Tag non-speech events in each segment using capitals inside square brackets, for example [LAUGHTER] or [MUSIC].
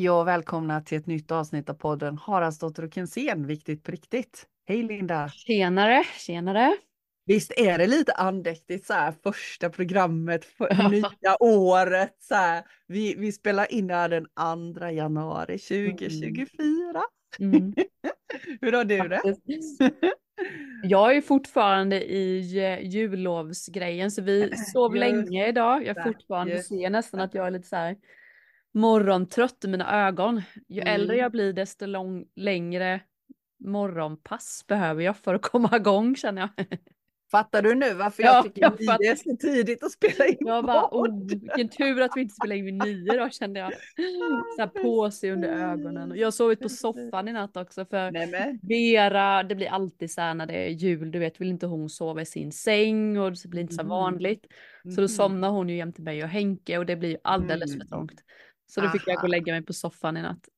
Hej och välkomna till ett nytt avsnitt av podden Haraldsdotter och Kensén, viktigt på riktigt. Hej Linda! Tjenare, tjenare! Visst är det lite andäktigt så här första programmet för [LAUGHS] nya året så här. Vi, vi spelar in det här den 2 januari 2024. Mm. Mm. [LAUGHS] Hur har du det? [LAUGHS] Jag är fortfarande i eh, jullovsgrejen så vi [CLEARS THROAT] sov länge idag. Jag fortfarande ser nästan att jag är lite så här morgontrött i mina ögon. Ju mm. äldre jag blir desto lång, längre morgonpass behöver jag för att komma igång känner jag. Fattar du nu varför jag tycker jag det är så tidigt att spela in Jag bara, oh, vilken tur att vi inte spelar in vid nio då kände jag. Så här på sig under ögonen. Jag har sovit på soffan i natt också för Nämen. Vera, det blir alltid så här när det är jul, du vet, vill inte hon sova i sin säng och det blir inte så mm. vanligt. Så då mm. somnar hon ju jämte mig och Henke och det blir alldeles för mm. trångt. Så då fick Aha. jag gå och lägga mig på soffan i natt.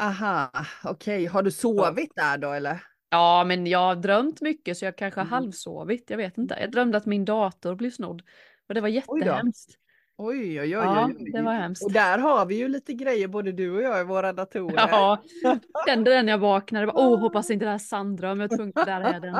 Aha, okej. Okay. Har du sovit där då eller? Ja, men jag har drömt mycket så jag kanske har mm. halvsovit. Jag vet inte. Jag drömde att min dator blev snodd och det var jättehemskt. Oj, oj, oj, ja, oj, det var hemskt. Och där har vi ju lite grejer både du och jag i våra datorer. Ja, [LAUGHS] kände den jag vaknade. Åh, oh, hoppas inte det här är sanddröm. Jag tvungen, där är den.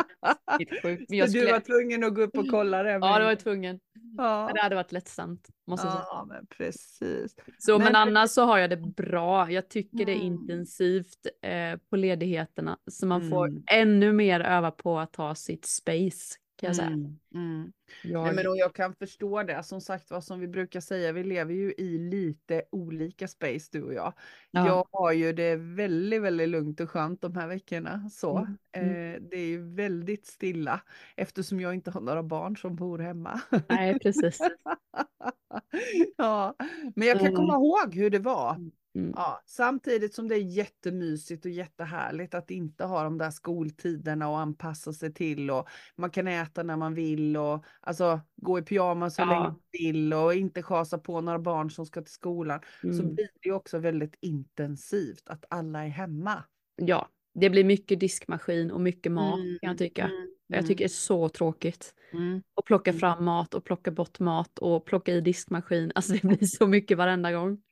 Sjukt. Men jag skulle... Du var tvungen att gå upp och kolla det? Ja, det var jag tvungen. Ja. Det hade varit lättsamt. Måste jag säga. Ja, men precis. Så, men, men annars så har jag det bra. Jag tycker mm. det är mm. intensivt eh, på ledigheterna. Så man får mm. ännu mer öva på att ta sitt space kan jag säga. Mm, mm. Jag... Nej, men jag kan förstå det. Som sagt vad som vi brukar säga, vi lever ju i lite olika space du och jag. Ja. Jag har ju det väldigt, väldigt lugnt och skönt de här veckorna. Så, mm. mm. Eh, det är ju väldigt stilla eftersom jag inte har några barn som bor hemma. Nej, precis. [LAUGHS] ja, men jag kan mm. komma ihåg hur det var. Mm. Mm. Ja, samtidigt som det är jättemysigt och jättehärligt att inte ha de där skoltiderna och anpassa sig till och man kan äta när man vill och alltså gå i pyjamas så ja. länge man vill och inte chasa på några barn som ska till skolan. Mm. Så blir det också väldigt intensivt att alla är hemma. Ja, det blir mycket diskmaskin och mycket mat mm. kan jag tycka. Mm. Jag tycker det är så tråkigt. Mm. Och plocka mm. fram mat och plocka bort mat och plocka i diskmaskin. Alltså det blir så mycket varenda gång.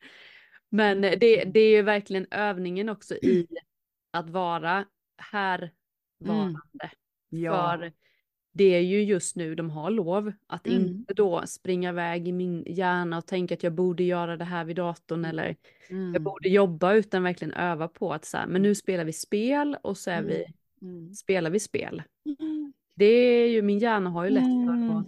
Men det, det är ju verkligen övningen också i att vara härvarande. Mm. Ja. För det är ju just nu de har lov. Att mm. inte då springa iväg i min hjärna och tänka att jag borde göra det här vid datorn eller mm. jag borde jobba utan verkligen öva på att så här, men nu spelar vi spel och så är vi, mm. mm. spelar vi spel. Mm. Det är ju, min hjärna har ju lätt för att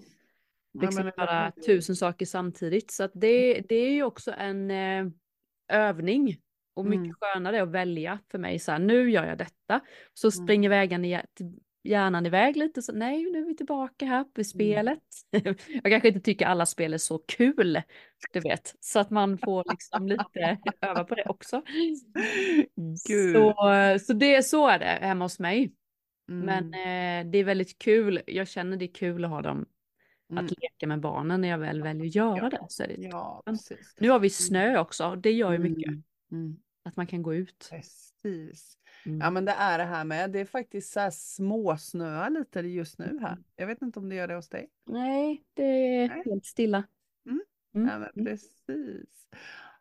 liksom göra tusen saker samtidigt. Så att det, det är ju också en eh, övning. Och mycket mm. skönare att välja för mig så här, nu gör jag detta. Så mm. springer vägen hjärnan iväg lite, så nej nu är vi tillbaka här på mm. spelet. Mm. [LAUGHS] jag kanske inte tycker alla spel är så kul, du vet. Så att man får liksom lite [LAUGHS] öva på det också. Gud. Så, så, det, så är det hemma hos mig. Mm. Men eh, det är väldigt kul, jag känner det är kul att ha dem Mm. Att leka med barnen när jag väl väljer att göra ja. det. Så det ja, precis. Nu har vi snö också, det gör ju mycket. Mm. mm. Att man kan gå ut. Precis. Mm. Ja men det är det här med, det är faktiskt så här småsnöa lite just nu här. Mm. Jag vet inte om det gör det hos dig? Nej, det är Nej. helt stilla. Mm. Ja men precis.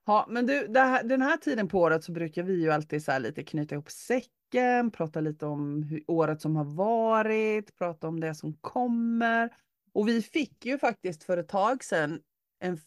Ja men du, här, den här tiden på året så brukar vi ju alltid så lite knyta ihop säcken, prata lite om hur, året som har varit, prata om det som kommer och vi fick ju faktiskt för ett tag sedan en,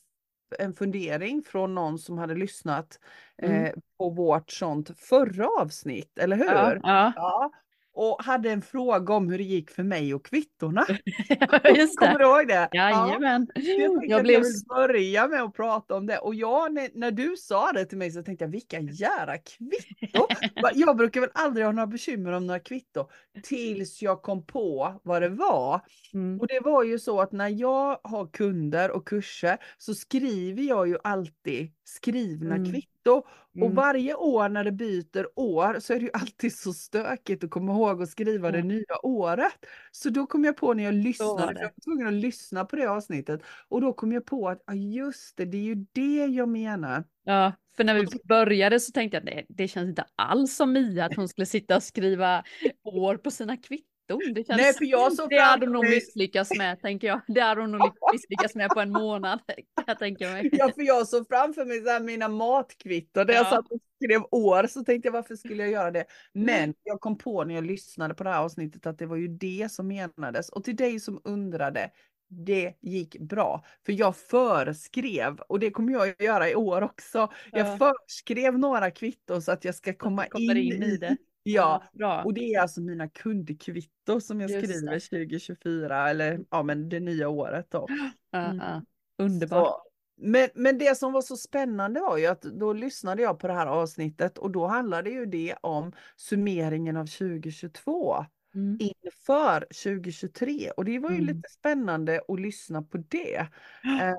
en fundering från någon som hade lyssnat mm. eh, på vårt sånt förra avsnitt, eller hur? Ja, ja. ja och hade en fråga om hur det gick för mig och kvittorna. [LAUGHS] [LAUGHS] Just det. Kommer du ihåg det? Jajamän. Ja. Jag, jag blev... jag vill börja med att prata om det. Och jag, när, när, du sa det till mig så tänkte jag, vilka jävla kvitto. jag brukar väl aldrig ha några bekymmer om några kvitto. Tills jag kom på vad det var. Mm. Och det var ju så att när jag har kunder och kurser så skriver jag ju alltid skrivna mm. kvitto. Mm. Och varje år när det byter år så är det ju alltid så stökigt att komma ihåg att skriva mm. det nya året. Så då kom jag på när jag lyssnade, jag var tvungen att lyssna på det avsnittet. Och då kom jag på att ah, just det, det är ju det jag menar. Ja, för när vi började så tänkte jag att det, det känns inte alls som Mia att hon skulle sitta och skriva år på sina kvitton Det känns, Nej, för jag såg det hade hon nog misslyckats med, tänker jag. Det hade hon [LAUGHS] nog misslyckats med på en månad, jag tänka mig. Ja, för jag såg framför mig så här mina matkvitton. Där jag Ja. satt och skrev år så tänkte jag varför skulle jag göra det? Men jag kom på när jag lyssnade på det här avsnittet att det var ju det som menades. Och till dig som undrade, det gick bra. För jag förskrev, och det kommer jag att göra i år också. Jag Ja. förskrev några kvitton så att jag ska komma in, in i det. Ja, bra. och det är alltså mina kundkvitton som jag Just skriver det. 2024 eller ja men det nya året då. [GASPS] Ja, Mm. ja. Underbart. Så, men, men det som var så spännande var ju att då lyssnade jag på det här avsnittet och då handlade ju det om summeringen av 2022 Mm. inför 2023 och det var ju Mm. lite spännande att lyssna på det. [GASPS] Eh,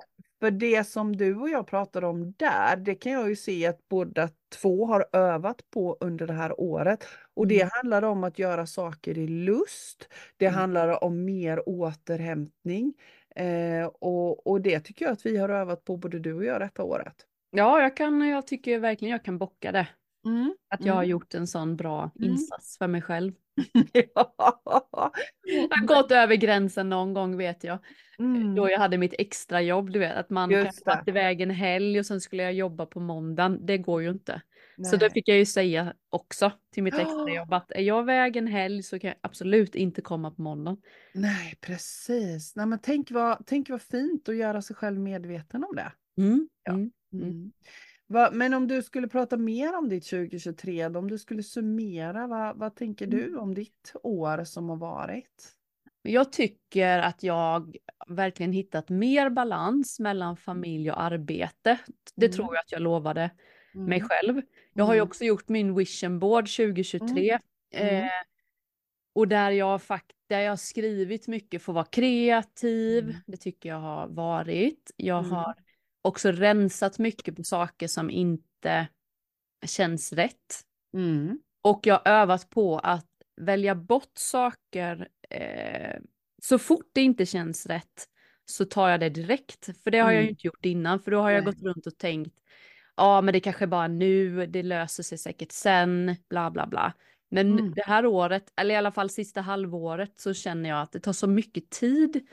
för det som du och jag pratade om där, det kan jag ju se att båda två har övat på under det här året. Och det Mm. handlar om att göra saker i lust. Det Mm. handlar om mer återhämtning. Eh, och, och det tycker jag att vi har övat på både du och jag detta året. Ja, jag, kan, jag tycker verkligen jag kan bocka det. Mm. Att jag har Mm. gjort en sån bra Mm. insats för mig själv. Ja. [LAUGHS] Jag har gått över gränsen någon gång vet jag. Mm. Då jag hade mitt extrajobb, du vet. Att man det. iväg en helg och sen skulle jag jobba på måndagen. Det går ju inte. Så Nej. då fick jag ju säga också till mitt extrajobb [GASPS] att är jag iväg en helg så kan jag absolut inte komma på måndagen. Nej, precis. Nej, men tänk, vad, tänk vad fint att göra sig själv medveten om det. Mm. Ja. Mm. Mm. Va, men om du skulle prata mer om ditt 2023, då, om du skulle summera, vad, vad tänker Mm. du om ditt år som har varit? Jag tycker att jag verkligen hittat mer balans mellan familj och arbete. Det Mm. tror jag att jag lovade mig Mm. själv. Jag har ju Mm. också gjort min vision board 2023. Mm. Eh, och där jag, fakt där jag skrivit mycket för att vara kreativ. Mm. Det tycker jag har varit. Jag Mm. har också rensat mycket på saker som inte känns rätt. Mm. Och jag har övat på att välja bort saker eh, så fort det inte känns rätt så tar jag det direkt. För det har jag ju Mm. inte gjort innan för då har jag Nej. gått runt och tänkt ja men det kanske bara nu, det löser sig säkert sen, bla bla bla. Men Mm. det här året, eller i alla fall sista halvåret så känner jag att det tar så mycket tid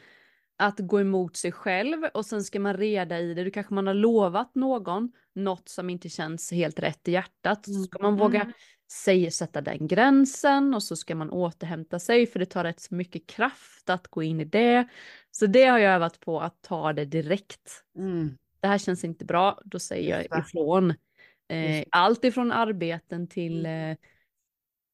att gå emot sig själv och sen ska man reda i det. Då kanske man har lovat någon något som inte känns helt rätt i hjärtat. Så ska man våga Mm. säga, sätta den gränsen och så ska man återhämta sig för det tar rätt så mycket kraft att gå in i det. Så det har jag övat på att ta det direkt. Mm. Det här känns inte bra, då säger jag ifrån. Eh, allt ifrån arbeten till Mm. eh,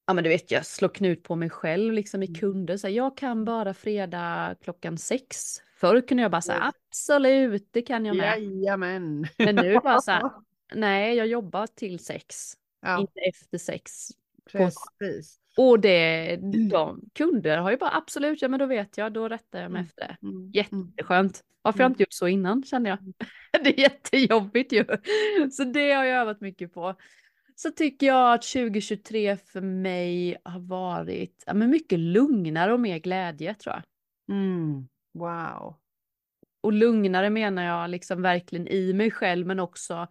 Ja men du vet jag slår knut på mig själv liksom i Mm. kunder. Så här, jag kan bara fredag klockan sex. Förr kunde jag bara säga absolut det kan jag med. Jajamän. Men nu bara så här, [LAUGHS] nej jag jobbar till sex. Ja, Inte efter sex. precis. Och det, [CLEARS THROAT] de kunder har ju bara absolut, ja men då vet jag, då rättar jag mig Mm. efter det. Mm. Mm. Jätteskönt. Varför har jag Mm. inte gjort så innan känner jag. [LAUGHS] Det är jättejobbigt ju. Så det har jag övat mycket på. Så tycker jag att 2023 för mig har varit ja, men mycket lugnare och mer glädje tror jag. Mm. Wow. Och lugnare menar jag liksom verkligen i mig själv men också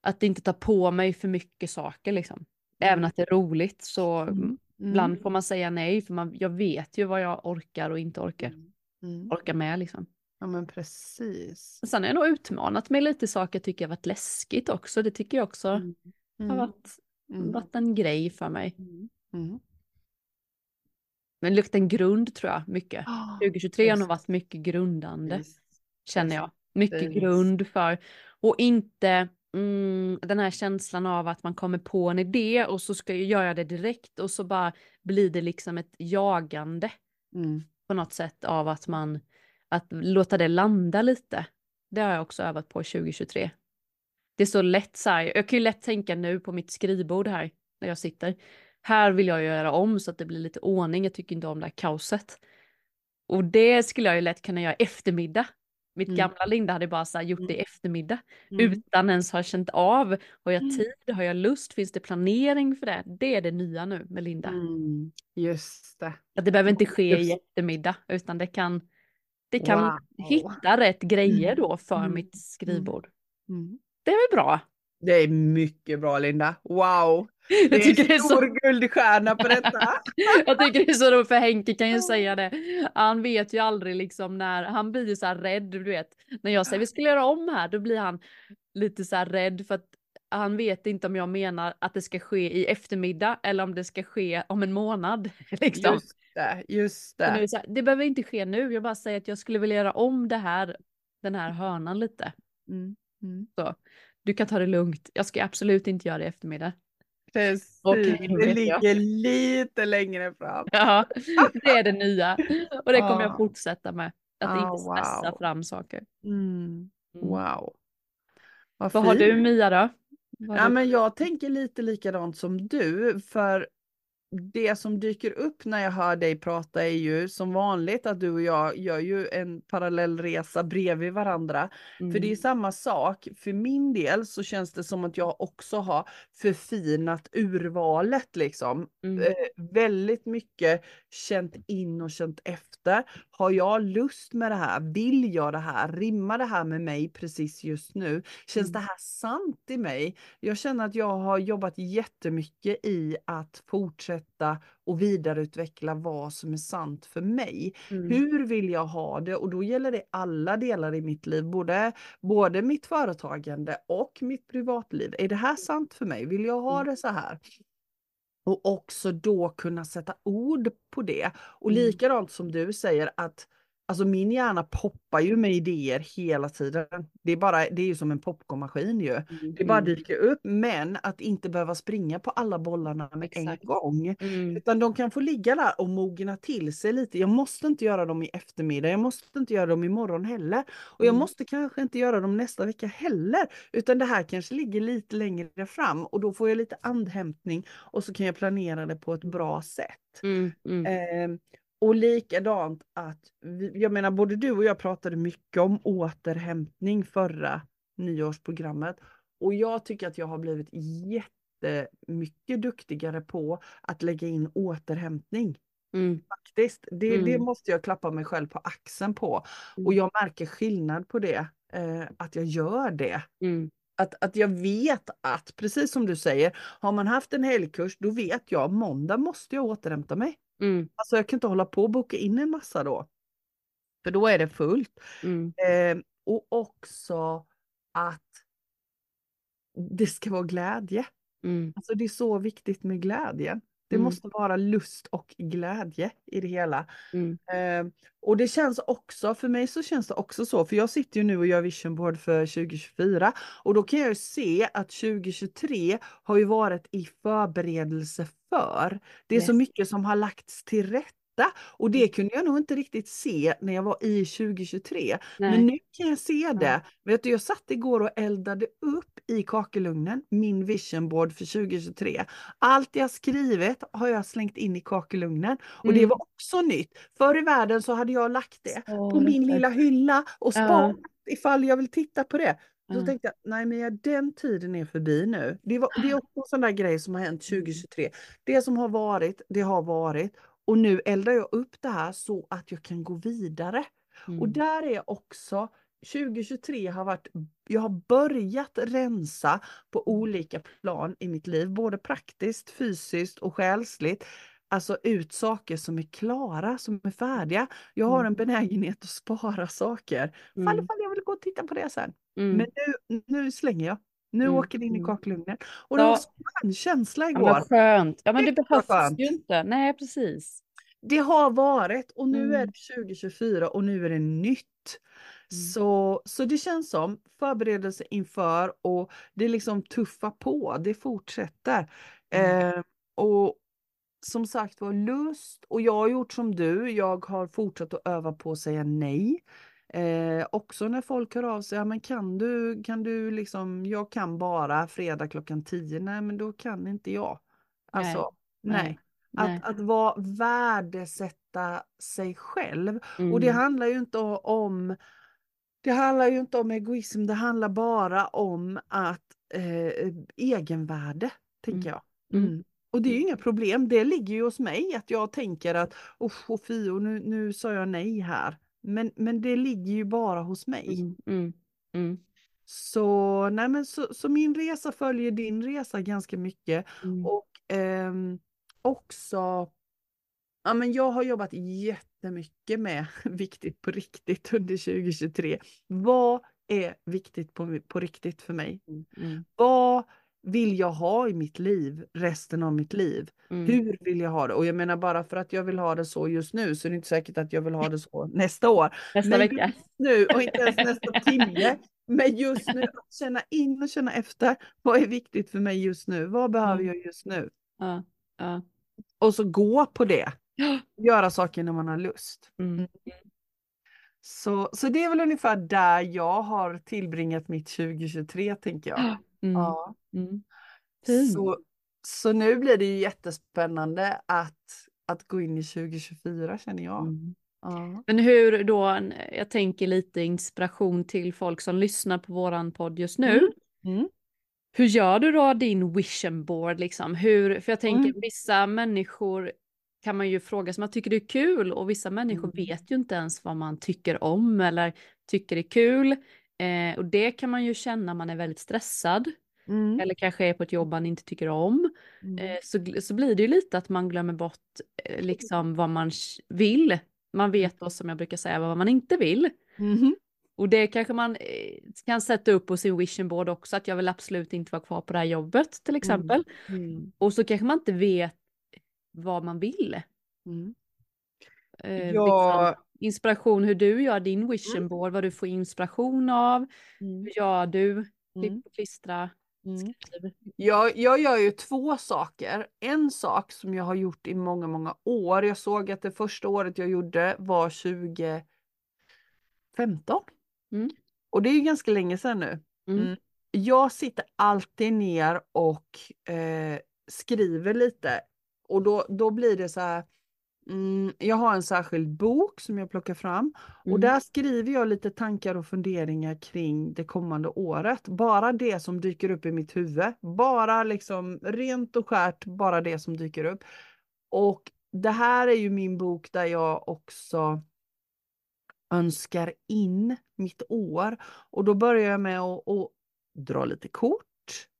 att inte ta på mig för mycket saker liksom. Även Mm. att det är roligt så Mm. Mm. ibland får man säga nej för man, jag vet ju vad jag orkar och inte orkar, Mm. Mm. orkar med liksom. Ja men precis. Sen har jag nog utmanat mig lite saker jag tycker har varit läskigt också. Det tycker jag också Mm. Har Mm. varit, Mm. varit en grej för mig. Mm. Mm. Men lukta en grund tror jag mycket. Ah, 2023 har nog varit mycket grundande Precis. känner jag. Mycket Precis. grund för och inte mm, den här känslan av att man kommer på en idé och så ska jag göra det direkt och så bara blir det liksom ett jagande Mm. på något sätt av att man att låta det landa lite. Det har jag också övat på 2023. Det är så lätt så här, jag kan ju lätt tänka nu på mitt skrivbord här när jag sitter. Här vill jag göra om så att det blir lite ordning. Jag tycker inte om det här kaoset. Och det skulle jag ju lätt kunna göra i eftermiddag. Mitt Mm. gamla Linda hade bara så gjort det i eftermiddag Mm. utan ens ha känt av. Har jag Mm. tid? Har jag lust? Finns det planering för det? Det är det nya nu med Linda. Mm. Just det. Att det behöver inte ske i Just- eftermiddag utan det kan, det kan Wow. hitta rätt grejer då för Mm. mitt skrivbord. Det är väl bra? Det är mycket bra Linda. Wow! Det jag tycker är en stor det är så... guldstjärna på detta. [LAUGHS] jag tycker det är så roligt för Henke kan ju säga det. Han vet ju aldrig liksom när han blir så här rädd, du vet. När jag säger vi ska göra om här, då blir han lite så här rädd för att han vet inte om jag menar att det ska ske i eftermiddag eller om det ska ske om en månad. [LAUGHS] Liksom. Just det, just det. Nu, här, det behöver inte ske nu, jag bara säger att jag skulle vilja göra om det här, den här hörnan lite. Mm. Mm. Så, du kan ta det lugnt, jag ska absolut inte göra det i eftermiddag. Precis, okay, det ligger lite längre fram. Ja, det är det nya. Och det kommer ah. jag fortsätta med. Att ah, inte stressa wow. fram saker. Mm. mm. Wow. Vad, Vad har du Mia då? Ja, men jag tänker lite likadant som du, för det som dyker upp när jag hör dig prata är ju som vanligt att du och jag gör ju en parallellresa bredvid varandra. Mm. För det är mm. samma sak. För min del så känns det som att jag också har förfinat urvalet liksom. Mm. Eh, väldigt mycket känt in och känt efter. Har jag lust med det här? Vill jag det här? Rimmar det här med mig precis just nu? Känns mm. det här sant i mig? Jag känner att jag har jobbat jättemycket i att fortsätta fortsätta och vidareutveckla vad som är sant för mig. Mm. Hur vill jag ha det? Och då gäller det alla delar i mitt liv, både, både mitt företagande och mitt privatliv. Är det här sant för mig? Vill jag ha mm. det så här? Och också då kunna sätta ord på det. Och mm. likadant som du säger att Alltså min hjärna poppar ju med idéer hela tiden. Det är, bara, det är ju som en popcornmaskin ju. Mm. Det bara mm. dyker upp. Men att inte behöva springa på alla bollarna med Exakt. en gång. Mm. Utan de kan få ligga där och mogna till sig lite. Jag måste inte göra dem i eftermiddag. Jag måste inte göra dem imorgon heller. Och jag mm. måste kanske inte göra dem nästa vecka heller. Utan det här kanske ligger lite längre fram. Och då får jag lite andhämtning. Och så kan jag planera det på ett bra sätt. Eh, och likadant att, jag menar både du och jag pratade mycket om återhämtning förra nyårsprogrammet. Och jag tycker att jag har blivit jättemycket duktigare på att lägga in återhämtning. Mm. Faktiskt, det, mm. det måste jag klappa mig själv på axeln på. Mm. Och jag märker skillnad på det, eh, att jag gör det. Mm. Att, att jag vet att, precis som du säger, har man haft en helgkurs, då vet jag måndag måste jag återhämta mig. Mm. Alltså jag kan inte hålla på och boka in en massa då. För då är det fullt. Mm. Eh, och också att det ska vara glädje. Mm. Alltså det är så viktigt med glädjen. Det mm. måste vara lust och glädje i det hela. Mm. Eh, och det känns också, för mig så känns det också så, för jag sitter ju nu och gör vision board för 2024 och då kan jag ju se att 2023 har ju varit i förberedelse för. Det är yes. så mycket som har lagts till rätt och det mm. kunde jag nog inte riktigt se när jag var i 2023. Nej. Men nu kan jag se det. Ja. Vet du, jag satt igår och eldade upp i kakelugnen min vision board för 2023. Allt jag skrivit har jag slängt in i kakelugnen och mm. det var också nytt. Förr i världen så hade jag lagt det så på min lilla hylla och sparat ja. ifall jag vill titta på det. Mm. tänkte jag, nej men den tiden är förbi nu. Det, var, det är också en sån där grej som har hänt 2023. Det som har varit, det har varit. Och nu eldar jag upp det här så att jag kan gå vidare. Mm. Och där är också 2023 har varit, jag har börjat rensa på olika plan i mitt liv, både praktiskt, fysiskt och själsligt. Alltså ut saker som är klara, som är färdiga. Jag har en mm. benägenhet att spara saker. Mm. Fall ifall jag vill gå och titta på det sen. Mm. Men nu, nu slänger jag. Nu mm. åker det in i kakelugnen. Och det ja. var så skön känsla igår. Ja, skönt. Ja men det, det behövs ju inte. Nej precis. Det har varit och nu mm. är det 2024 och nu är det nytt. Mm. Så, så det känns som förberedelse inför och det liksom tuffar på, det fortsätter. Mm. Eh, och som sagt var lust och jag har gjort som du, jag har fortsatt att öva på att säga nej. Eh, också när folk hör av sig, ja, men kan du, kan du liksom, jag kan bara fredag klockan 10, nej men då kan inte jag. Alltså, nej. nej. nej. Att, att vara, värdesätta sig själv. Mm. Och det mm. handlar ju inte om det handlar ju inte om egoism, det handlar bara om att eh, egenvärde, tänker mm. jag. Mm. mm. Och det är ju inga problem, det ligger ju hos mig att jag tänker att oh, fio, nu, nu sa jag nej här. Men, men det ligger ju bara hos mig. Mm, mm, mm. Så, nej men så, så min resa följer din resa ganska mycket. Mm. Och ehm, också, ja men jag har jobbat jättemycket med [LAUGHS] viktigt på riktigt under 2023. Vad är viktigt på, på riktigt för mig? Mm. Vad vill jag ha i mitt liv resten av mitt liv? Mm. Hur vill jag ha det? Och jag menar bara för att jag vill ha det så just nu så är det inte säkert att jag vill ha [LAUGHS] det så nästa år. Nästa Men vecka. just nu och inte ens nästa timme. [LAUGHS] Men just nu att känna in och känna efter. Vad är viktigt för mig just nu? Vad behöver Mm. jag just nu? Ja. Ja. Och så gå på det. [GASPS] Göra saker när man har lust. Mm. Så, så det är väl ungefär där jag har tillbringat mitt 2023 tänker jag. [GASPS] Mm. Ja. Mm. Så, så nu blir det ju jättespännande att, att gå in i 2024 känner jag. Mm. Ja. Men hur då, jag tänker lite inspiration till folk som lyssnar på våran podd just nu. Mm. Mm. Hur gör du då din vision board liksom? Hur, för jag tänker Mm. vissa människor kan man ju fråga som man tycker det är kul och vissa människor Mm. vet ju inte ens vad man tycker om eller tycker är kul. Eh, och det kan man ju känna man är väldigt stressad Mm. eller kanske är på ett jobb man inte tycker om. Mm. Eh, så, så blir det ju lite att man glömmer bort eh, liksom vad man vill. Man vet då som jag brukar säga vad man inte vill. Mhm. Och det kanske man eh, kan sätta upp på sin vision board också, att jag vill absolut inte vara kvar på det här jobbet till exempel. Mm. Och så kanske man inte vet vad man vill. Mm. Eh, Ja. liksom, inspiration hur du gör din vision Mm. board, vad du får inspiration av, Mm. hur gör du, klipp Mm. och klistra, Mm. skriv. Jag, jag gör ju två saker. En sak som jag har gjort i många, många år. Jag såg att det första året jag gjorde var 2015. Mm. Och det är ju ganska länge sedan nu. Mm. Mm. Jag sitter alltid ner och eh, skriver lite. Och då, då blir det så här. Mm, jag har en särskild bok som jag plockar fram. Och Mm. där skriver jag lite tankar och funderingar kring det kommande året. Bara det som dyker upp i mitt huvud. Bara liksom rent och skärt, bara det som dyker upp. Och det här är ju min bok där jag också önskar in mitt år. Och då börjar jag med att, att dra lite kort.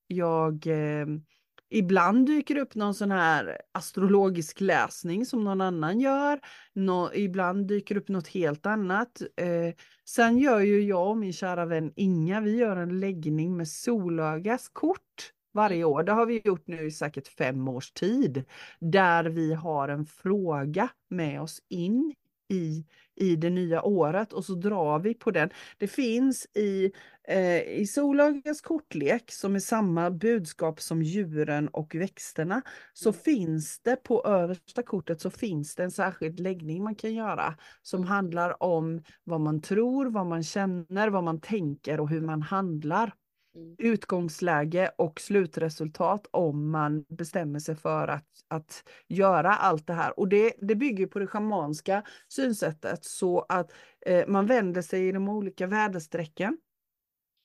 Jag, eh, ibland dyker det upp någon sån här astrologisk läsning som någon annan gör. Nå, ibland dyker det upp något helt annat. Eh, sen gör ju jag och min kära vän Inga, vi gör en läggning med solögas kort varje år. Det har vi gjort nu i säkert fem års tid. Där vi har en fråga med oss in i, i det nya året och så drar vi på den. Det finns i, eh, i Solögas kortlek som är samma budskap som djuren och växterna så finns det på översta kortet så finns det en särskild läggning man kan göra som handlar om vad man tror, vad man känner, vad man tänker och hur man handlar Mm. utgångsläge och slutresultat om man bestämmer sig för att, att göra allt det här. Och det, det bygger på det schamanska synsättet så att eh, man vänder sig i de olika väderstrecken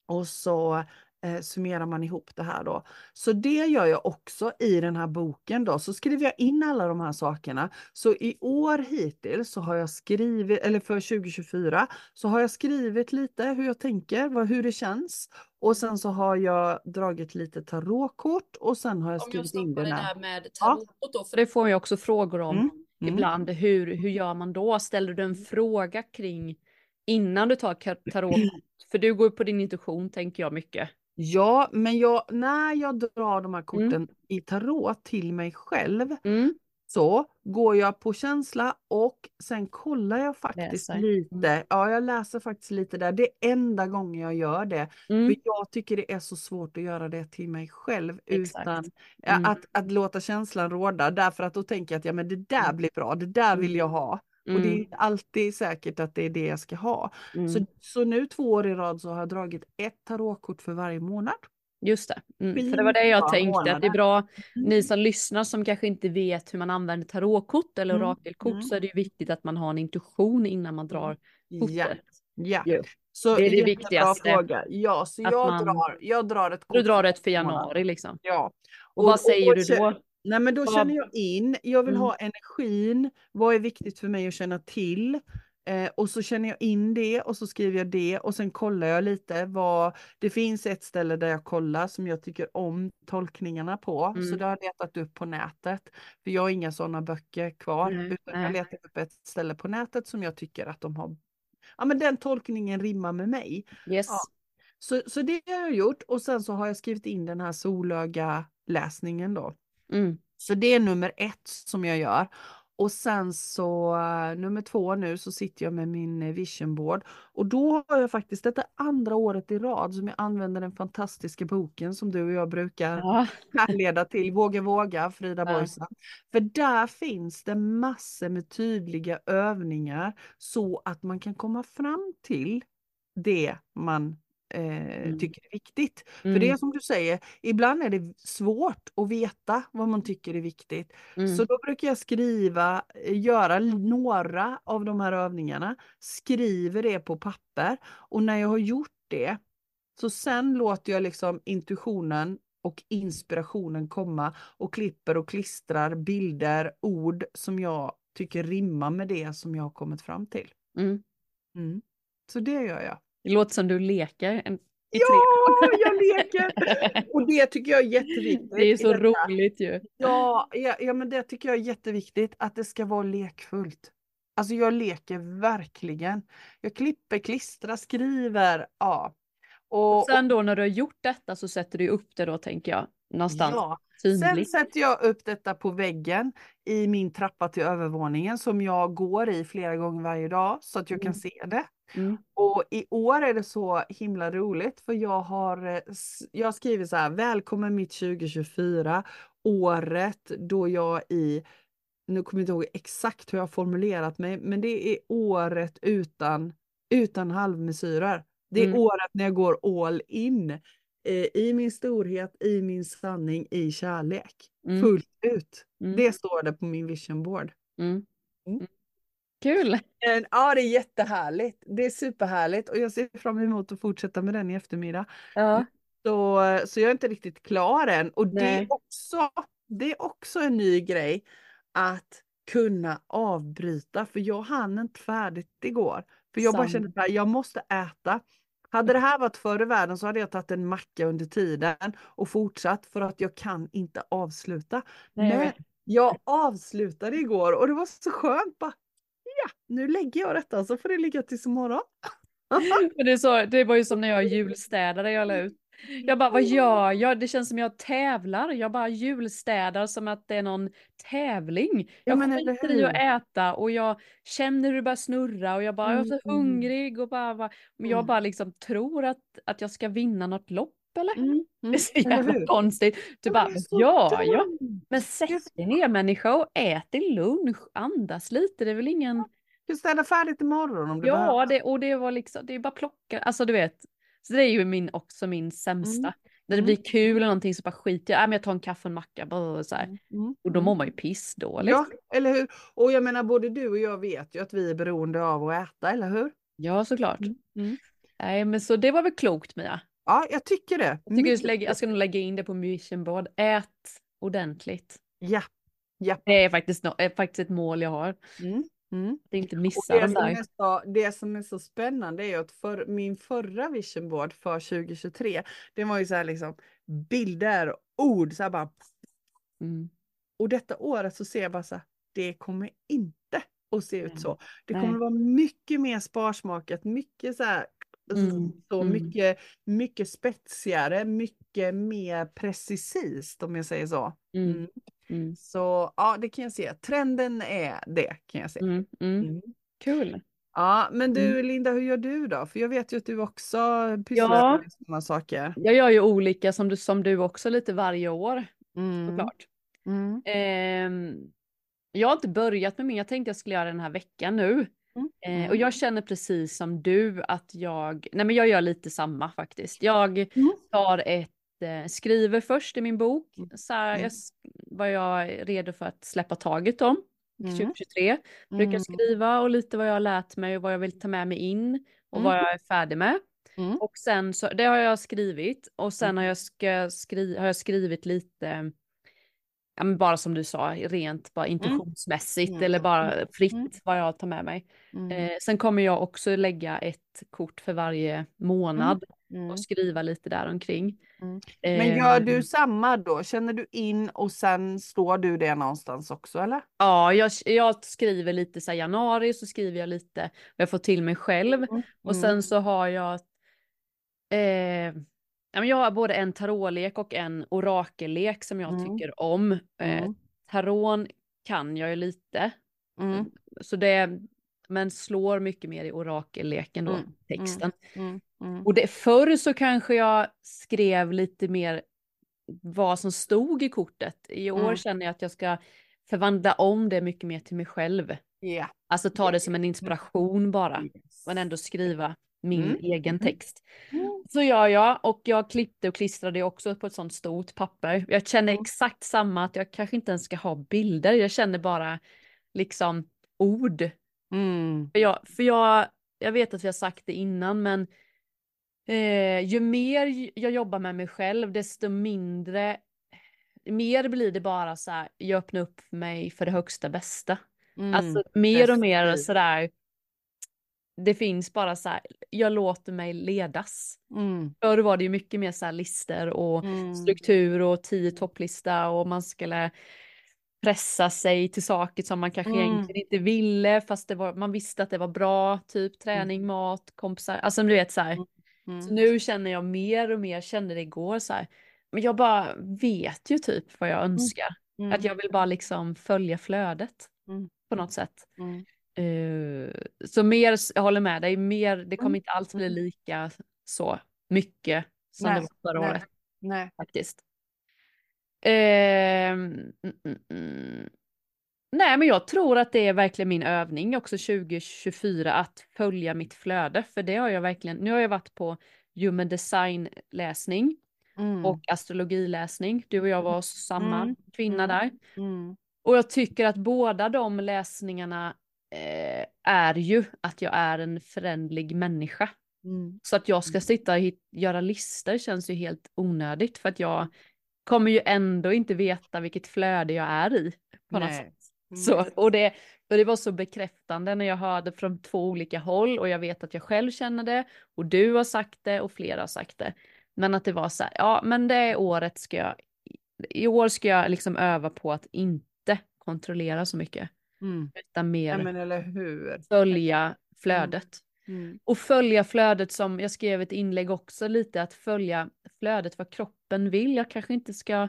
och så eh, summerar man ihop det här då. Så det gör jag också i den här boken då. Så skriver jag in alla de här sakerna. Så i år hittills så har jag skrivit, eller för 2024, så har jag skrivit lite hur jag tänker, vad, hur det känns. Och sen så har jag dragit lite tarotkort och sen har jag Om jag skrivit in stoppar den det här. där med Ja. tarotkort då, för det får jag också frågor om Mm, mm. ibland. Hur, hur gör man då? Ställer du en fråga kring innan du tar tarotkort? [CLEARS THROAT] För du går på din intuition tänker jag mycket. Ja, men jag, när jag drar de här korten i tarot till mig själv Mm. så går jag på känsla och sen kollar jag faktiskt Läser. lite. Ja, jag läser faktiskt lite där. Det är enda gången jag gör det. Mm. För jag tycker det är så svårt att göra det till mig själv Exakt. utan Mm. att, att låta känslan råda. Därför att då tänker jag att ja, men det där Mm. blir bra, det där vill jag ha. Och det är Mm. inte alltid säkert att det är det jag ska ha. Mm. Så, så nu två år i rad så har jag dragit ett tarotkort för varje månad. Just det. Mm. För det var det jag tänkte, att det är bra, ni som lyssnar som kanske inte vet hur man använder tarotkort eller Mm. orakelkort Mm. så är det ju viktigt att man har en intuition innan man drar Ja, kortet. ja. Jo. Så Det är det viktigaste. Fråga. Ja, så jag, man- drar, jag drar ett kort. Du drar ett för januari liksom. Ja. Och, vad säger du kä- då? Nej men då känner jag in, jag vill Mm. ha energin, vad är viktigt för mig att känna till? Eh, och så känner jag in det och så skriver jag det och sen kollar jag lite vad det finns ett ställe där jag kollar som jag tycker om tolkningarna på. Mm. Så det har jag letat upp på nätet. För jag har inga sådana böcker kvar mm. utan jag letar upp ett ställe på nätet som jag tycker att de har. Ja men den tolkningen rimmar med mig. Yes. Ja. Så, så det har jag gjort och sen så har jag skrivit in den här solöga läsningen då. Mm. Så det är nummer ett som jag gör. Och sen så nummer två nu så sitter jag med min eh, vision board och då har jag faktiskt detta andra året i rad som jag använder den fantastiska boken som du och jag brukar ja. härleda till, Våga våga, Frida ja. Boysen. För där finns det massor med tydliga övningar så att man kan komma fram till det man eh, mm. tycker är viktigt. Mm. För det är mm. som du säger, ibland är det svårt att veta vad man tycker är viktigt. Mm. Så då brukar jag skriva, eh, göra några av de här övningarna, skriver det på papper och när jag har gjort det så sen låter jag liksom intuitionen och inspirationen komma och klipper och klistrar bilder, ord som jag tycker rimmar med det som jag har kommit fram till. Mm. Mm. Så det gör jag. Det låter som du leker. En, ja, jag leker! Och det tycker jag är jätteviktigt. Det är så roligt ju. Ja, ja, ja, men det tycker jag är jätteviktigt att det ska vara lekfullt. Alltså jag leker verkligen. Jag klipper, klistrar, skriver. Ja. Och, och sen då när du har gjort detta så sätter du upp det då tänker jag någonstans. Ja. Sen sätter jag upp detta på väggen i min trappa till övervåningen som jag går i flera gånger varje dag så att jag kan mm. se det. Mm. Och i år är det så himla roligt för jag har, eh, jag har skrivit så här, välkommen mitt 2024, året då jag i, nu kommer jag inte ihåg exakt hur jag formulerat mig, men det är året utan, utan halvmesyrer. Det är mm. året när jag går all in eh, i min storhet, i min sanning, i kärlek. Mm. Fullt ut. Mm. Det står det på min vision board. Mm. Mm. Kul! Ja, det är jättehärligt. Det är superhärligt och jag ser fram emot att fortsätta med den i eftermiddag. Ja. Så, så jag är inte riktigt klar än. Och det är, också, det är också en ny grej att kunna avbryta. För jag hann inte färdigt igår. För jag Sam. bara kände att jag måste äta. Hade det här varit förr i världen så hade jag tagit en macka under tiden och fortsatt för att jag kan inte avsluta. Nej, Men jag avslutade igår och det var så skönt. Bara, ja, nu lägger jag detta så får det ligga tills imorgon. [LAUGHS] det, så, det var ju som när jag julstädade, jag la ut. Jag bara, vad gör jag? Det känns som jag tävlar. Jag bara julstädar som att det är någon tävling. Jag ja, skiter i att äta och jag känner hur det börjar snurra och jag bara, mm. jag är så mm. hungrig och bara, bara jag mm. bara liksom tror att, att jag ska vinna något lopp eller? Mm, [LAUGHS] mm, det är så jävla konstigt. Du bara, ja, ja. Men sätt dig ner människa och ät din lunch, andas lite, det är väl ingen... Du städar färdigt imorgon om du Ja, behöver. det, och det var liksom, det är bara plocka, alltså du vet. Så det är ju min, också min sämsta. Mm. När det mm. blir kul eller någonting så bara skiter jag, äh, men jag tar en kaffe och en macka. Bara så här. Mm. Och då mår man ju pissdåligt. Ja, eller hur. Och jag menar både du och jag vet ju att vi är beroende av att äta, eller hur? Ja, såklart. Mm. Nej, men så det var väl klokt Mia. Ja, jag tycker det. Jag, tycker lägga, jag ska nog lägga in det på mission board. Ät ordentligt. Ja. ja. Det är faktiskt, no är faktiskt ett mål jag har. Mm. Mm. Det inte missa det, där. Så, det som är så spännande är att för min förra vision board för 2023, det var ju så här liksom bilder, ord, så här bara. Mm. Och detta året så ser jag bara så här, det kommer inte att se ut så. Det kommer att vara mycket mer sparsmakat, mycket så här Mm. Så mm. mycket, mycket spetsigare, mycket mer precisist om jag säger så. Mm. mm. Mm. Så ja, det kan jag se. Trenden är det kan jag se. Mm. Kul. Ja, men du Linda, hur gör du då? För jag vet ju att du också pysslar ja. med sådana saker. Jag gör ju olika som du, som du också lite varje år. Såklart. Eh, jag har inte börjat med min, jag tänkte jag skulle göra den här veckan nu. Mm. Eh, och jag känner precis som du att jag, nej men jag gör lite samma faktiskt. Jag mm. tar ett, eh, skriver först i min bok, mm. så här, jag, vad jag är redo för att släppa taget om. 2023 mm. brukar skriva och lite vad jag har lärt mig och vad jag vill ta med mig in och vad jag är färdig med. Mm. Och sen så, det har jag skrivit och sen har jag, skri, har jag skrivit lite ja, men bara som du sa, rent bara intuitionsmässigt Mm. eller bara Mm. fritt Mm. vad jag tar med mig. Mm. Eh, sen kommer jag också lägga ett kort för varje månad Mm. och skriva lite där omkring. Mm. Eh, Men gör du samma då? Känner du in och sen står du det någonstans också eller? Ja, jag, jag skriver lite så här januari så skriver jag lite vad jag får till mig själv Mm. och sen så har jag eh, jag har både en tarotlek och en orakellek som jag Mm. tycker om. Eh, Mm. Taron kan jag ju lite. Mm. Så det, men slår mycket mer i orakelleken då, Mm, texten. Mm. Mm. Och det, förr så kanske jag skrev lite mer vad som stod i kortet. I år Mm. känner jag att jag ska förvandla om det mycket mer till mig själv. Ja. Alltså ta det som en inspiration bara, Yes. men ändå skriva min Mm. egen Mm. text. Mm. Så gör jag och jag klippte och klistrade också på ett sånt stort papper. Jag känner exakt samma att jag kanske inte ens ska ha bilder. Jag känner bara liksom ord. Mm. För jag, för jag, jag vet att vi har sagt det innan men eh, ju mer jag jobbar med mig själv desto mindre mer blir det bara så här, jag öppnar upp mig för det högsta bästa. Mm. Alltså mer och mer precis. sådär, det finns bara så här, jag låter mig ledas. Mm. Förr var det ju mycket mer så här lister och Mm. struktur och tio topplista och man skulle pressa sig till saker som man kanske Mm. egentligen inte ville fast det var, man visste att det var bra, typ träning, mat, kompisar, alltså du vet så här. Mm. Så nu känner jag mer och mer, kände det igår så här, men jag bara vet ju typ vad jag önskar. Mm. Att jag vill bara liksom följa flödet Mm. på något sätt. Eh, så mer, jag håller med dig, mer, det kommer Mm. inte alls bli Mm. lika så mycket som Nej, det var förra nej. året Nej. faktiskt. Ehm, mm, mm. Nej, men jag tror att det är verkligen min övning också 2024 att följa mitt flöde, för det har jag verkligen. Nu har jag varit på human design läsning Mm. och astrologiläsning. Du och jag var samma Mm. kvinna där. Och jag tycker att båda de läsningarna eh, är ju att jag är en förändlig människa. Mm. Så att jag ska sitta och göra listor känns ju helt onödigt för att jag kommer ju ändå inte veta vilket flöde jag är i. På något sätt. Mm. Så, och, det, och det var så bekräftande när jag hörde från två olika håll och jag vet att jag själv känner det och du har sagt det och flera har sagt det. Men att det var så här, ja men det är året ska jag, i år ska jag liksom öva på att inte kontrollera så mycket. Mm. Utan mer Ja, men eller hur? följa flödet. Mm. Och följa flödet som jag skrev ett inlägg också lite att följa flödet vad kroppen vill. Jag kanske inte ska.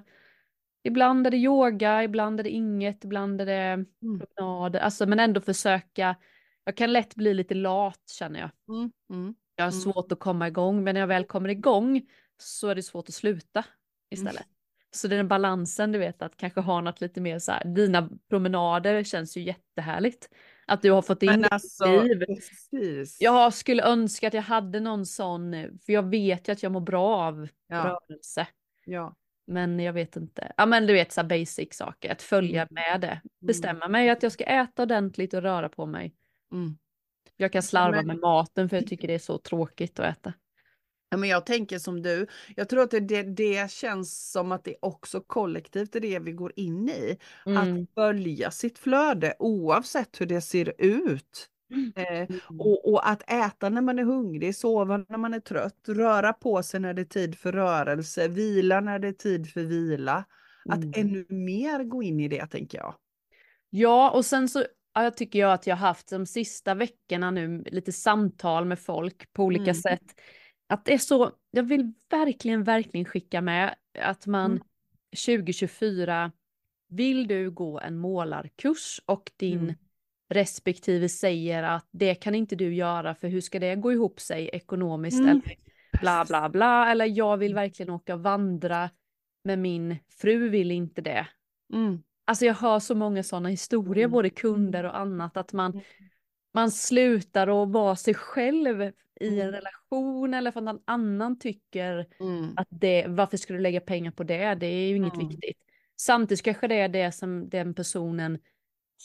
Ibland är det yoga, ibland är det inget, ibland är det Mm. promenader. Alltså men ändå försöka. Jag kan lätt bli lite lat känner jag. Mm. Mm. Jag har Mm. svårt att komma igång men när jag väl kommer igång så är det svårt att sluta istället. Så den balansen du vet att kanske ha något lite mer så här. Dina promenader känns ju jättehärligt. Att du har fått in Men alltså, liv. precis. Jag skulle önska att jag hade någon sån, för jag vet ju att jag mår bra av Ja. rörelse. Ja. Men jag vet inte. Ja men du vet så basic saker, att följa Mm. med det. Bestämma mig att jag ska äta ordentligt och röra på mig. Mm. Jag kan slarva men- med maten för jag tycker det är så tråkigt att äta. Ja, men jag tänker som du. Jag tror att det, det, känns som att det också kollektivt är det vi går in i. Mm. Att följa sitt flöde oavsett hur det ser ut. Eh, Mm. och, och att äta när man är hungrig, sova när man är trött, röra på sig när det är tid för rörelse, vila när det är tid för vila. Att Mm. ännu mer gå in i det tänker jag. Ja och sen så ja, jag tycker jag att jag har haft de sista veckorna nu lite samtal med folk på olika Mm. sätt. Att det är så, jag vill verkligen, verkligen skicka med att man Mm. 2024 vill du gå en målarkurs och din Mm. respektive säger att det kan inte du göra för hur ska det gå ihop sig ekonomiskt Mm. eller bla bla bla eller jag vill verkligen åka och vandra men min fru vill inte det. Mm. Alltså jag hör så många sådana historier, Mm. både kunder och annat, att man, Mm. man slutar att vara sig själv i en Mm. relation eller för att någon annan tycker Mm. att det, varför ska du lägga pengar på det? Det är ju inget Mm. viktigt. Samtidigt kanske det är det som den personen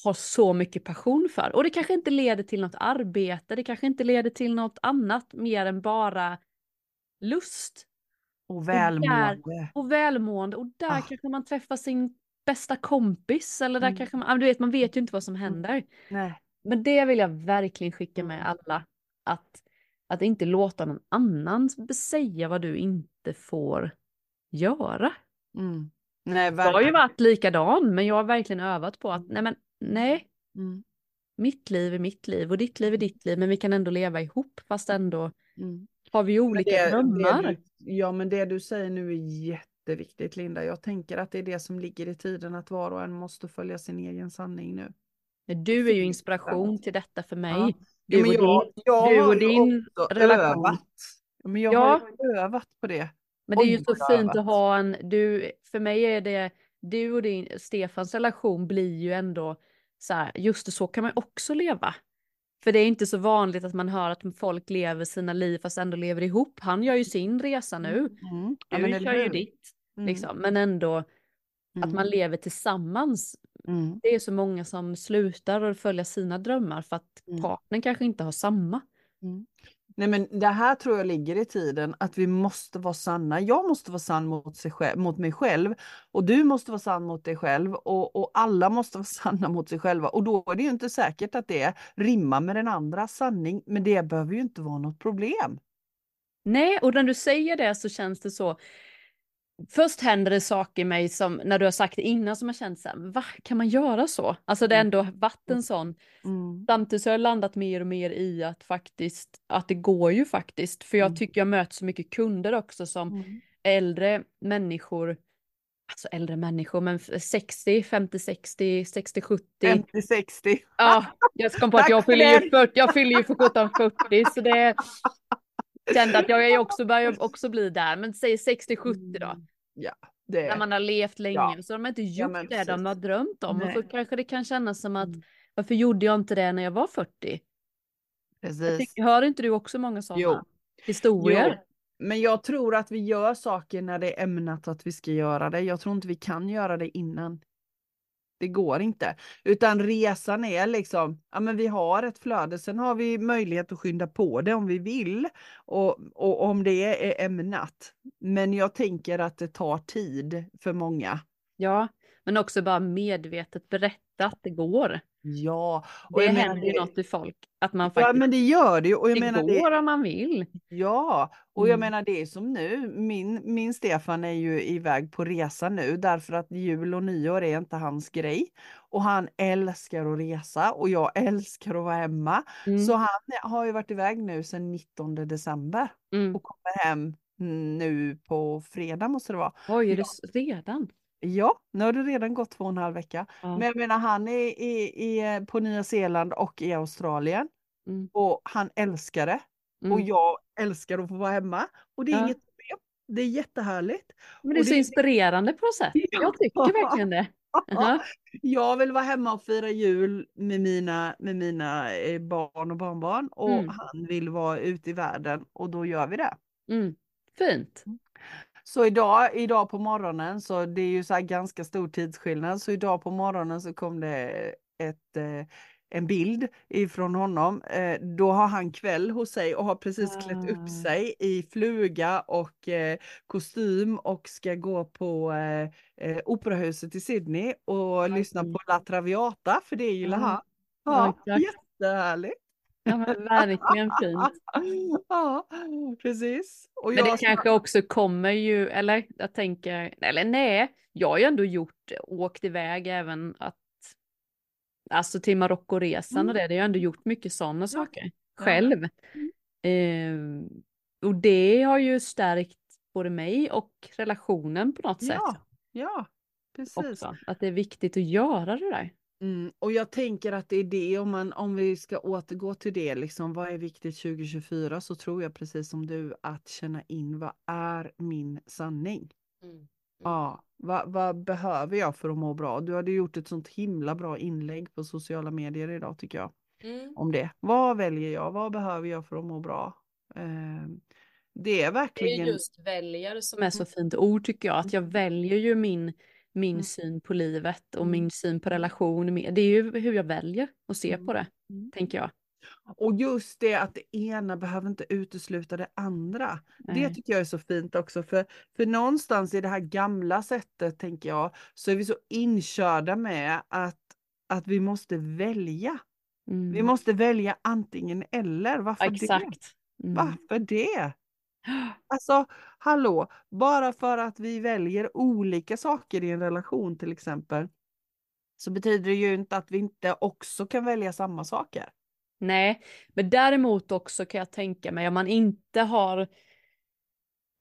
har så mycket passion för. Och det kanske inte leder till något arbete, det kanske inte leder till något annat mer än bara lust Och där- välmående. och välmående. Och där Ah. kanske man träffar sin bästa kompis eller där Mm. kanske man, du vet man vet ju inte vad som händer. Nej. Men det vill jag verkligen skicka med Mm. alla. Att, att inte låta någon annan säga vad du inte får göra. Mm. Nej, Jag har ju varit likadan men jag har verkligen övat på att nej men nej, Mm. mitt liv är mitt liv och ditt liv är ditt liv men vi kan ändå leva ihop fast ändå Mm. har vi olika det, drömmar. Det du, ja, men det du säger nu är jätteviktigt, Linda. Jag tänker att det är det som ligger i tiden, att var och en måste följa sin egen sanning nu. Du är ju inspiration till detta för mig. Ja. Du Ja, men jag, din, jag du och din relation. övat. Ja, Men jag Ja. har övat på det. Men det är ju så fint att ha en, du, för mig är det, du och din, Stefans relation blir ju ändå så här, just det, så kan man också leva. För det är inte så vanligt att man hör att folk lever sina liv fast ändå lever ihop. Han gör ju sin resa nu, Mm. Ja, du men eller kör ju ditt. Mm. Liksom. Men ändå att Mm. man lever tillsammans. Mm. Det är så många som slutar att följa sina drömmar för att Mm. partnern kanske inte har samma. Mm. Nej men det här tror jag ligger i tiden att vi måste vara sanna. Jag måste vara sann mot, sig själv, mot mig själv och du måste vara sann mot dig själv och, och alla måste vara [LAUGHS] sanna mot sig själva och då är det ju inte säkert att det rimmar med den andra sanning men det behöver ju inte vara något problem. Nej, och när du säger det så känns det så. Först händer det saker i mig som när du har sagt det innan som jag känt så här, va, kan man göra så? Alltså det har ändå varit en sån. Mm. Samtidigt så har jag landat mer och mer i att faktiskt, att det går ju faktiskt. För jag Mm. tycker jag möter så mycket kunder också som Mm. äldre människor, alltså äldre människor, men 60, 50, 60, 60, 70. 50-60. Ja, jag kom på att jag fyller ju den. 40, jag fyller ju för 17 40 så det [LAUGHS] kände att jag är ju också börjar också bli där, men säg 60-70 då. Ja, det När man har levt länge Ja. så har de inte Ja, gjort men det de har drömt om och så Nej. kanske det kan kännas som att Mm. varför gjorde jag inte det när jag var 40? Jag precis. tycker, hör inte du också många sådana Jo. historier? Men jag tror att vi gör saker när det är ämnat att vi ska göra det. Jag tror inte vi kan göra det innan. Det går inte. Utan resan är liksom, ja men vi har ett flöde, sen har vi möjlighet att skynda på det om vi vill. Och, och om det är ämnat. Men jag tänker att det tar tid för många. Ja, men också bara medvetet berätta att det går. Ja, och Det händer ju det- något i folk, att man Ja faktiskt, men det gör det. Och jag det menar det, går om man vill. Ja, och jag Mm. menar det är som nu, min, min Stefan är ju iväg på resa nu därför att jul och nyår är inte hans grej. Och han älskar att resa och jag älskar att vara hemma. Mm. Så han har ju varit iväg nu sedan 19 december Mm. och kommer hem nu på fredag måste det vara. Oj, är Ja. det redan? Ja, nu har det redan gått två och en halv vecka. Ja. Men jag menar han är i, i, på Nya Zeeland och i Australien Mm. och han älskar det. Mm. Och jag älskar att få vara hemma. Och det är Ja. inget problem. Det är jättehärligt. Men det är och så det- inspirerande på något sätt. Ja. Jag tycker verkligen det. Jaha. [LAUGHS] Jag vill vara hemma och fira jul med mina, med mina eh, barn och barnbarn. Och Mm. han vill vara ute i världen och då gör vi det. Mm. Fint. Så idag, idag på morgonen, så det är ju så här ganska stor tidsskillnad. Så idag på morgonen så kom det ett, eh, en bild ifrån honom. Eh, då har han kväll hos sig och har precis klätt Ah. upp sig i fluga och eh, kostym och ska gå på operahuset i Sydney och lyssna på La Traviata, för det gillar han. Ja, jättehärligt. Ja, men verkligen fint. [LAUGHS] Ja, precis. Och Men det jag kanske också kommer ju, eller jag tänker, eller nej, jag har ju ändå gjort, åkt iväg även att, alltså till Marockoresan och det, det har jag ändå gjort mycket sådana saker Ja. själv. Eh, och det har ju stärkt både mig och relationen på något sätt Ja, ja, precis. också. Att det är viktigt att göra det där. Mm, och jag tänker att det är det, om, man, om vi ska återgå till det, liksom, vad är viktigt 2024, så tror jag precis som du att känna in vad är min sanning? Ja, vad, vad behöver jag för att må bra? Du hade gjort ett sånt himla bra inlägg på sociala medier idag tycker jag. Mm. Om det. Vad väljer jag? Vad behöver jag för att må bra? Eh, det är Det är verkligen... just väljer som är så fint ord tycker jag. Att jag väljer ju min, min Mm. syn på livet och Mm. min syn på relation. med- Det är ju hur jag väljer att se Mm. på det, Mm. tänker jag. Och just det att det ena behöver inte utesluta det andra. Nej. Det tycker jag är så fint också. För, för någonstans i det här gamla sättet, tänker jag, så är vi så inkörda med att, att vi måste välja. Mm. Vi måste välja antingen eller. Varför Exakt. det? Mm. Varför det? Alltså, hallå, bara för att vi väljer olika saker i en relation till exempel, så betyder det ju inte att vi inte också kan välja samma saker. Nej, men däremot också kan jag tänka mig om man inte har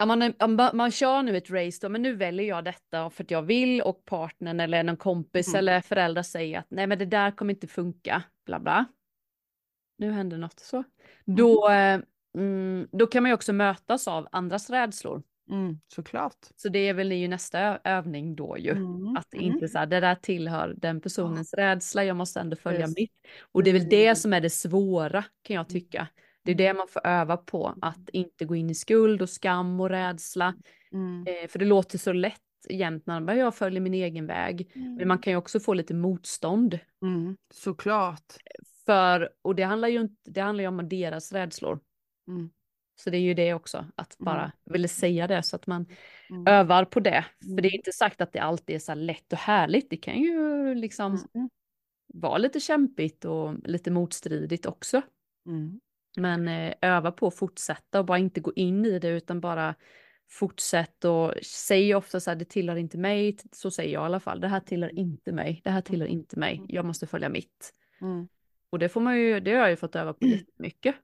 om man, om man kör nu ett race då, men nu väljer jag detta för att jag vill och partnern eller någon kompis mm. eller föräldrar säger att nej men det där kommer inte funka, bla bla. Nu händer något så. Mm. Då, eh, mm, då kan man ju också mötas av andras rädslor. Mm, såklart. Så det är väl ju nästa övning då ju. Mm, att mm. inte så här, det där tillhör den personens ja. rädsla, jag måste ändå följa yes. mitt. Och det är väl det mm. som är det svåra kan jag tycka. Det är det man får öva på, att inte gå in i skuld och skam och rädsla. Mm. Eh, för det låter så lätt jämt när man bara, jag följer min egen väg. Mm. Men man kan ju också få lite motstånd. Mm, såklart. För, och det handlar ju inte, det handlar ju om deras rädslor. Mm. Så det är ju det också, att bara mm. ville säga det så att man mm. övar på det. För det är mm. inte sagt att det alltid är så lätt och härligt. Det kan ju liksom mm. vara lite kämpigt och lite motstridigt också. Mm. Men eh, öva på att fortsätta och bara inte gå in i det utan bara fortsätt och säg ofta så här, det tillhör inte mig, så säger jag i alla fall, det här tillhör inte mig, det här tillhör inte mig, jag måste följa mitt. Mm. Och det får man ju, det har jag ju fått öva på [CLEARS THROAT] jättemycket.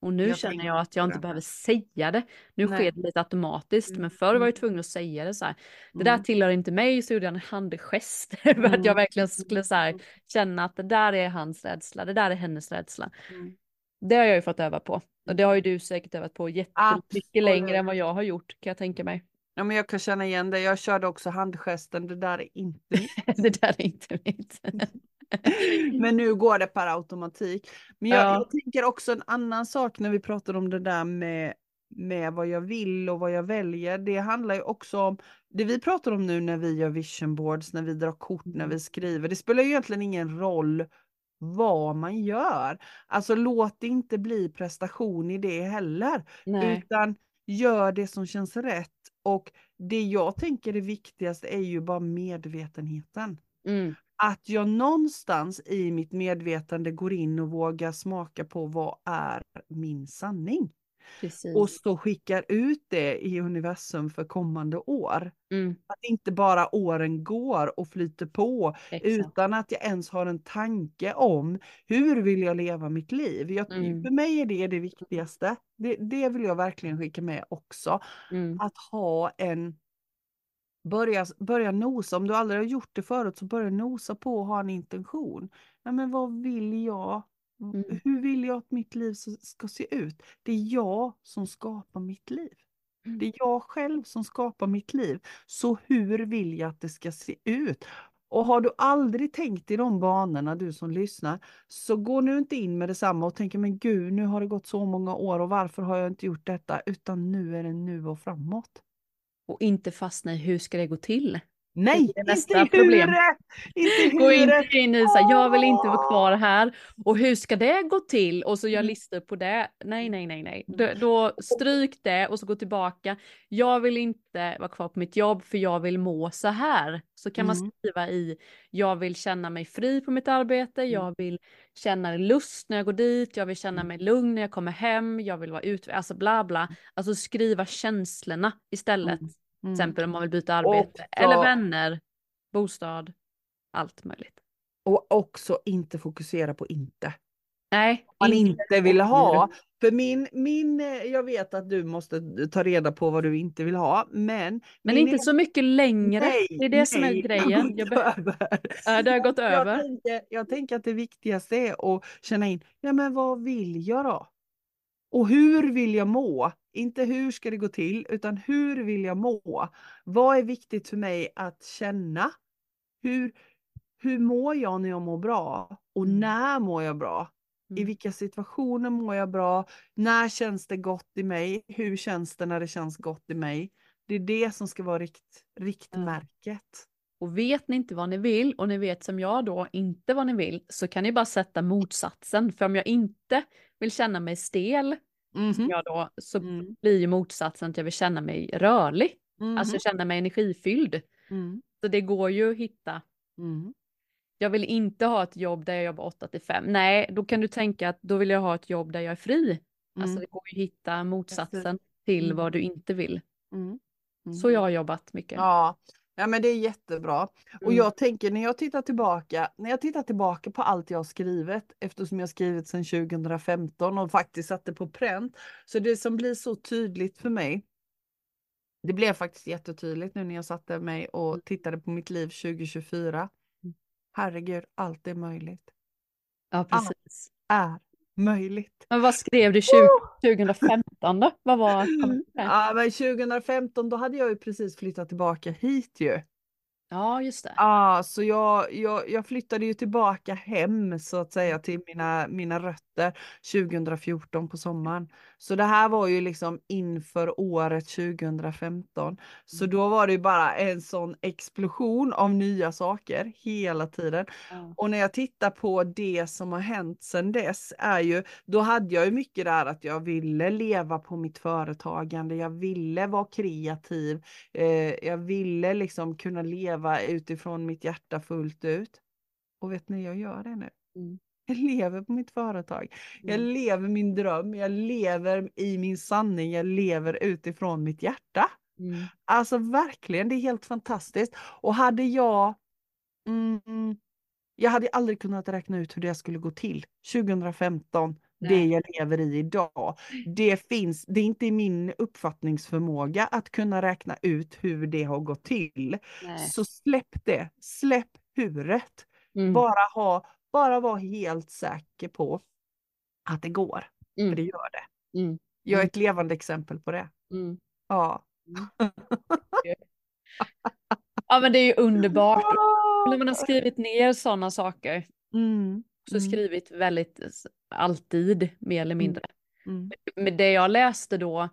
Och nu jag känner jag att jag inte behöver säga det. Nu Nej. sker det lite automatiskt, mm. men förr var jag tvungen att säga det så här. Det där mm. tillhör inte mig, så gjorde jag en handgest [LAUGHS] för att jag mm. verkligen skulle så här, känna att det där är hans rädsla, det där är hennes rädsla. Mm. Det har jag ju fått öva på. Och det har ju du säkert övat på jättemycket längre än vad jag har gjort, kan jag tänka mig. Ja, men jag kan känna igen det. Jag körde också handgesten. Det där är inte [LAUGHS] mitt. det där är inte mitt. [LAUGHS] [LAUGHS] Men nu går det per automatik. Men jag, ja. jag, tänker också en annan sak när vi pratar om det där med, med vad jag vill och vad jag väljer. Det handlar ju också om det vi pratar om nu när vi gör vision boards, när vi drar kort, när vi skriver. Det spelar ju egentligen ingen roll vad man gör. Alltså låt det inte bli prestation i det heller, Nej. utan gör det som känns rätt. Och det jag tänker är viktigast är ju bara medvetenheten. Mm att jag någonstans i mitt medvetande går in och vågar smaka på vad är min sanning. Precis. Och så skickar ut det i universum för kommande år. Mm. Att inte bara åren går och flyter på Exakt. utan att jag ens har en tanke om hur vill jag leva mitt liv. Jag, mm. För mig är det det viktigaste. Det, det vill jag verkligen skicka med också. Mm. Att ha en Börja, börja nosa, om du aldrig har gjort det förut så börja nosa på och ha en intention. Nej, men vad vill jag? Mm. Hur vill jag att mitt liv ska se ut? Det är jag som skapar mitt liv. Mm. Det är jag själv som skapar mitt liv. Så hur vill jag att det ska se ut? Och har du aldrig tänkt i de banorna, du som lyssnar, så gå nu inte in med detsamma och tänker men gud, nu har det gått så många år och varför har jag inte gjort detta? Utan nu är det nu och framåt och inte fastna i hur ska det gå till. Nej, det är nästa inte problem. Inte Gå inte in i så jag vill inte vara kvar här och hur ska det gå till och så gör mm. listor på det. Nej, nej, nej, nej. Då, då stryk det och så gå tillbaka. Jag vill inte vara kvar på mitt jobb för jag vill må så här. Så kan mm. man skriva i, jag vill känna mig fri på mitt arbete, mm. jag vill känna lust när jag går dit, jag vill känna mm. mig lugn när jag kommer hem, jag vill vara ute, alltså bla bla. Alltså skriva känslorna istället. Mm. Till exempel om man vill byta arbete. Också, eller vänner, bostad, allt möjligt. Och också inte fokusera på inte. Nej. Man inte vill ha. För min, min, eh, jag vet att du måste ta reda på vad du inte vill ha, men... Men inte så mycket längre, nej, det är det nej, som är grejen. Det har gått över. det har gått över. Jag tänker, jag tänker att det viktigaste är att känna in, ja men vad vill jag då? Och hur vill jag må? Inte hur ska det gå till, utan hur vill jag må? Vad är viktigt för mig att känna? Hur, hur mår jag när jag mår bra? Och mm. när mår jag bra? I mm. vilka situationer mår jag bra? När känns det gott i mig? Hur känns det när det känns gott i mig? Det är det som ska vara rikt, riktmärket. Och vet ni inte vad ni vill och ni vet som jag då inte vad ni vill så kan ni bara sätta motsatsen. För om jag inte vill känna mig stel Som jag då, så Mm. blir ju motsatsen att jag vill känna mig rörlig. Mhm. Alltså känna mig energifylld. Mm. Så det går ju att hitta. Mm. Jag vill inte ha ett jobb där jag jobbar 8 till 5. Nej, då kan du tänka att då vill jag ha ett jobb där jag är fri. Alltså Mm. det går ju att hitta motsatsen till Mm. vad du inte vill. Mm. Mm. Så jag har jobbat mycket. Ja. Ja, men det är jättebra. Och Mm. jag tänker när jag tittar tillbaka, när jag tittar tillbaka på allt jag har skrivit, eftersom jag har skrivit sedan 2015 och faktiskt satte på pränt, så det som blir så tydligt för mig, det blev faktiskt jättetydligt nu när jag satte mig och Mm. tittade på mitt liv 2024. Mm. Herregud, allt är möjligt. Ja, precis. Är möjligt. Men vad skrev du 20, 2015 då? Vad var det? Ja, men 2015 då hade jag ju precis flyttat tillbaka hit ju. Ja, just det. Ja, så jag, jag, jag flyttade ju tillbaka hem så att säga till mina, mina rötter 2014 på sommaren. Så det här var ju liksom inför året 2015. Så då var det ju bara en sån explosion av nya saker hela tiden. Ja. Och när jag tittar på det som har hänt sedan dess är ju, då hade jag ju mycket där att jag ville leva på mitt företagande, jag ville vara kreativ, eh, jag ville liksom kunna leva utifrån mitt hjärta fullt ut. Och vet ni, jag gör det nu. Mm. Jag lever på mitt företag. Jag Mm. lever min dröm, jag lever i min sanning, jag lever utifrån mitt hjärta. Mm. Alltså verkligen, det är helt fantastiskt. Och hade jag... Mm, jag hade aldrig kunnat räkna ut hur det skulle gå till 2015, det Nej. jag lever i idag. Det finns, det är inte i min uppfattningsförmåga att kunna räkna ut hur det har gått till. Nej. Så släpp det, släpp huret. Mm. Bara, ha, bara vara helt säker på att det går. För Mm. det gör det. Mm. Jag är Mm. ett levande exempel på det. Mm. Ja. [LAUGHS] Ja, men det är ju underbart. När man har skrivit ner sådana saker, Mm. så Mm. skrivit väldigt alltid mer eller Mm. mindre. Mm. Men det jag läste då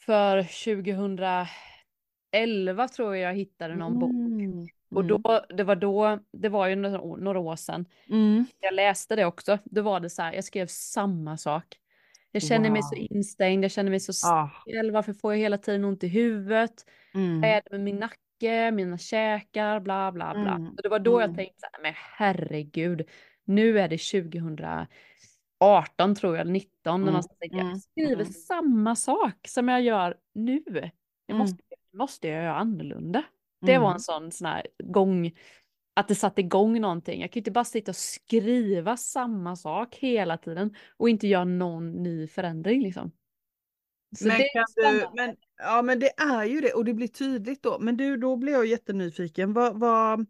för 2011 tror jag jag hittade någon bok. Mm. Och då, det var då, det var ju några, år- några år sedan. Mm. Jag läste det också. Då var det så här, jag skrev samma sak. Jag känner mig så Wow. instängd, jag känner mig så Ah. stel, varför får jag hela tiden ont i huvudet? Vad Mm. är det med min nacke, mina käkar, bla bla bla. Mm. Så det var då jag Mm. tänkte så här, men herregud, nu är det 2018 tror jag, eller 19. Mm. Mm. Jag Mm. skriver Mm. samma sak som jag gör nu. Jag Mm. måste, måste jag göra annorlunda. Det var Mm. en sån, sån här gång, att det satte igång någonting. Jag kan inte bara sitta och skriva samma sak hela tiden och inte göra någon ny förändring liksom. Så Men kan du, men, ja men det är ju det och det blir tydligt då. Men du, då blir jag jättenyfiken. Vad, vad,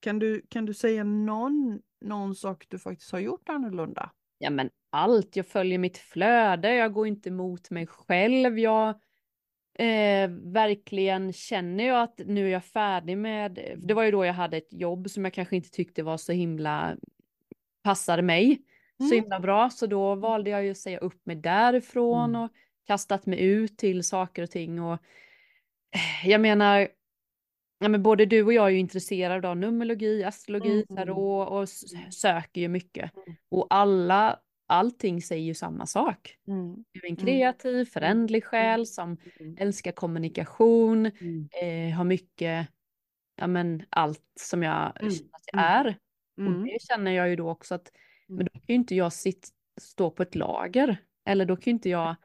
kan, du, kan du säga någon, någon sak du faktiskt har gjort annorlunda? Ja men allt, jag följer mitt flöde, jag går inte emot mig själv, jag eh, verkligen känner jag att nu är jag färdig med, det var ju då jag hade ett jobb som jag kanske inte tyckte var så himla, passade mig så Mm. himla bra, så då valde jag ju att säga upp mig därifrån Mm. och kastat mig ut till saker och ting och eh, jag menar, ja, men både du och jag är ju intresserade av numerologi, astrologi, Mm. tarot och söker ju mycket. Mm. Och alla, allting säger ju samma sak. Mm. Du är en Mm. kreativ, förändlig själ som Mm. älskar kommunikation, Mm. eh, har mycket, ja men allt som jag Mm. känner att jag Mm. är. Och Mm. det känner jag ju då också att, Mm. men då kan ju inte jag sitt, stå på ett lager. Eller då kan ju inte jag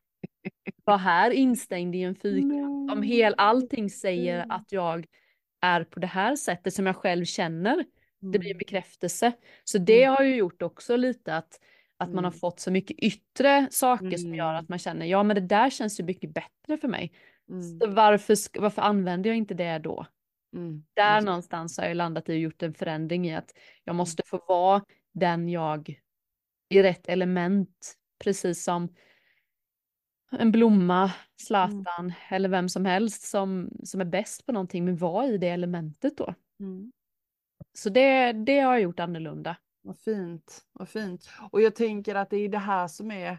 vara här instängd i en fyrkant. Om hel, allting säger Mm. att jag är på det här sättet som jag själv känner. Det blir en bekräftelse. Så det Mm. har ju gjort också lite att, att man har Mm. fått så mycket yttre saker som gör Mm. att man känner, ja men det där känns ju mycket bättre för mig. Mm. Så varför, varför använder jag inte det då? Mm. Där Just- någonstans har jag landat i och gjort en förändring i att jag måste få vara den jag i rätt element, precis som en blomma, Zlatan eller vem som helst som, som är bäst på någonting, men vara i det elementet då. Mm. Så det, det har jag gjort annorlunda. Vad fint, vad fint. Och jag tänker att det är det här som är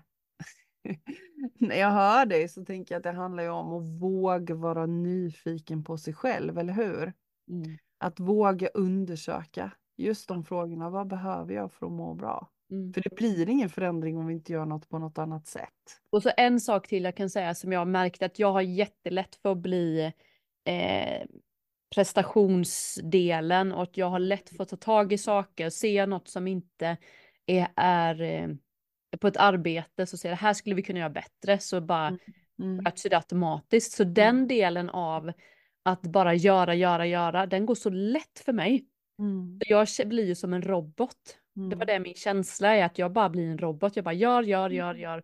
[LAUGHS] När jag hör dig så tänker jag att det handlar ju om att våga vara nyfiken på sig själv, eller hur? Mm. att våga undersöka just de frågorna. Vad behöver jag för att må bra? Mm. För det blir ingen förändring om vi inte gör något på något annat sätt. Och så en sak till jag kan säga som jag har märkt att jag har jättelätt för att bli eh, prestationsdelen och att jag har lätt för att ta tag i saker. Ser jag något som inte är, är eh, på ett arbete så säger jag här skulle vi kunna göra bättre så bara mm. mm. det automatiskt. Så den mm. delen av att bara göra, göra, göra, den går så lätt för mig. Mm. Jag blir ju som en robot. Mm. Det var det min känsla är, att jag bara blir en robot. Jag bara gör, gör, gör, mm. gör.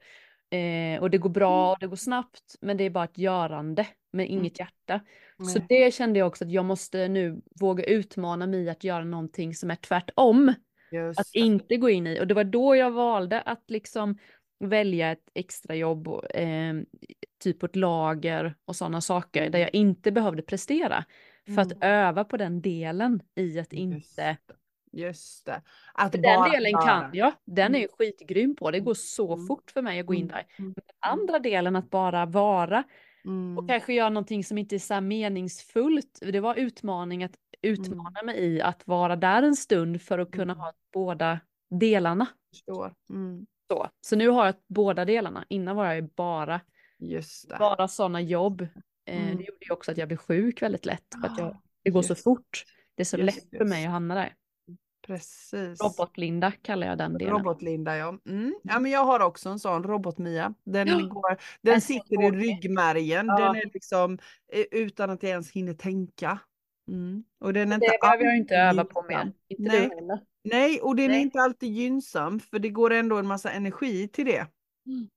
Eh, och det går bra mm. och det går snabbt, men det är bara ett görande med mm. inget hjärta. Nej. Så det kände jag också att jag måste nu våga utmana mig att göra någonting som är tvärtom. Just. Att inte gå in i, och det var då jag valde att liksom välja ett extrajobb, eh, typ på ett lager och sådana saker där jag inte behövde prestera. För mm. att öva på den delen i att inte Just det. Att den delen kan jag, den är ju mm. skitgrym på, det går så mm. fort för mig att gå in mm. där. Men andra delen att bara vara mm. och kanske göra någonting som inte är så meningsfullt. Det var utmaning att utmana mig i att vara där en stund för att kunna ha båda delarna. Mm. Så. så nu har jag båda delarna, innan var jag bara, bara sådana jobb. Eh, det gjorde ju också att jag blev sjuk väldigt lätt, för att jag, det går så fort. Det är så just, lätt för mig att hamna där. Precis. Robot-Linda kallar jag den delen. Robot-Linda ja. Mm. Ja mm. men jag har också en sån Robot-Mia. Den, ja. går, den sitter i ryggmärgen. Ja. Den är liksom eh, utan att jag ens hinner tänka. Mm. Och den är det inte behöver jag inte öva på mer. Inte Nej. Nej, och den Nej. är inte alltid gynnsam för det går ändå en massa energi till det. Mm.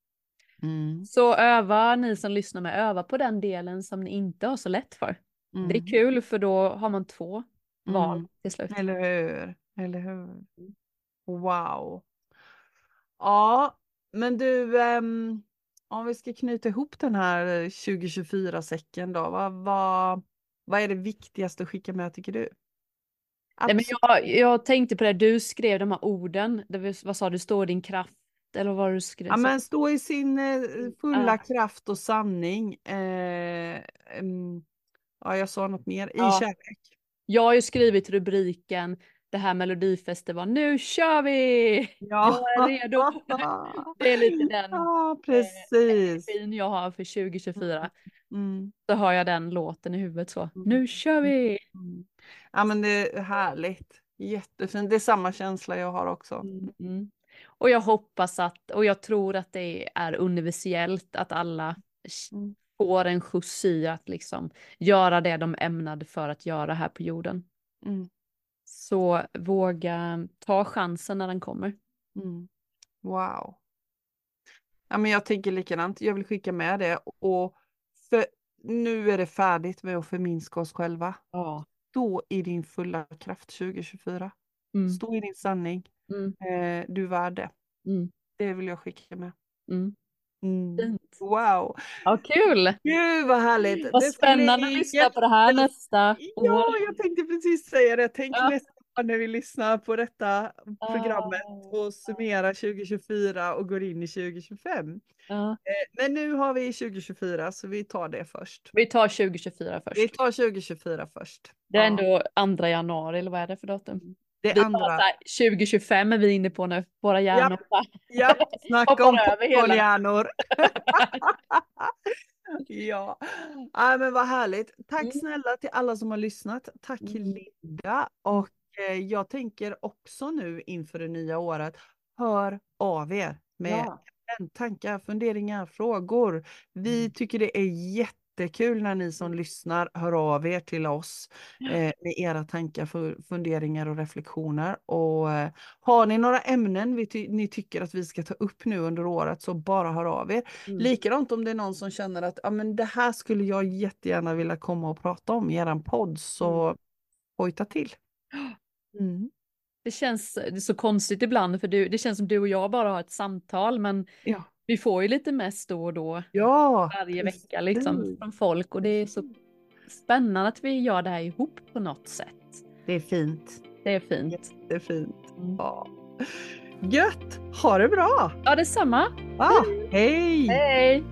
mm. Så öva, ni som lyssnar med, öva på den delen som ni inte har så lätt för. Det är mm. kul för då har man två val till slut. Eller hur. Eller hur? Wow. Ja, men du, um, om vi ska knyta ihop den här 2024-säcken då, vad, vad, vad är det viktigaste att skicka med tycker du? Nej, men jag, jag tänkte på det, du skrev de här orden, det, vad sa du, står din kraft eller vad du skrev? Ja men stå i sin eh, fulla ja. kraft och sanning. Eh, um, ja jag sa något mer, i ja. kärlek. Jag har ju skrivit rubriken det här melodifestivalen, nu kör vi! Ja. Jag är redo. [LAUGHS] det är lite den ja, precis. Eh, jag har för 2024. Mm. Så har jag den låten i huvudet så, mm. nu kör vi! Mm. Ja men det är härligt, jättefint, det är samma känsla jag har också. Mm. mm. Och jag hoppas att, och jag tror att det är universellt att alla mm. får en skjuts i att liksom göra det de ämnade för att göra här på jorden. Mm. Så våga ta chansen när den kommer. Mm. Wow. Ja, men jag tänker likadant. Jag vill skicka med det. Och för nu är det färdigt med att förminska oss själva. Ja. Stå i din fulla kraft 2024. Mm. Stå i din sanning. Mm. Eh, du är värd det. Mm. Det vill jag skicka med. Mm. Mm. Wow! Ja, kul! Gud vad härligt! Vad spännande att lyssna på det här nästa Ja, år. jag tänkte precis säga det. Tänk ja. nästa år när vi lyssnar på detta programmet och summerar 2024 och går in i 2025. Ja. Eh, men nu har vi 2024 så vi tar det först. Vi tar 2024 först. Vi tar 2024 först. Det är ändå 2 januari eller vad är det för datum? Det vi andra. Här, 2025 är vi inne på nu, våra hjärnor. Ja, ja snacka om popcornhjärnor. [LAUGHS] ja, ja men vad härligt. Tack mm. snälla till alla som har lyssnat. Tack mm. Linda. Och eh, jag tänker också nu inför det nya året, hör av er med ja. tankar, funderingar, frågor. Vi mm. tycker det är jätte jättekul när ni som lyssnar hör av er till oss eh, med era tankar, funderingar och reflektioner. Och eh, har ni några ämnen vi ty ni tycker att vi ska ta upp nu under året så bara hör av er. Mm. Likadant om det är någon som känner att ja, men det här skulle jag jättegärna vilja komma och prata om i eran podd så mm. hojta till. [GASPS] Mm. Det känns det är så konstigt ibland för du, det känns som du och jag bara har ett samtal men ja. Vi får ju lite mest då och då. Ja, varje precis. vecka liksom från folk och det är så spännande att vi gör det här ihop på något sätt. Det är fint. Det är fint. Det är fint. Mm. Ja. Gött! Ha det bra! Ja, detsamma. Ja, hej! Hej!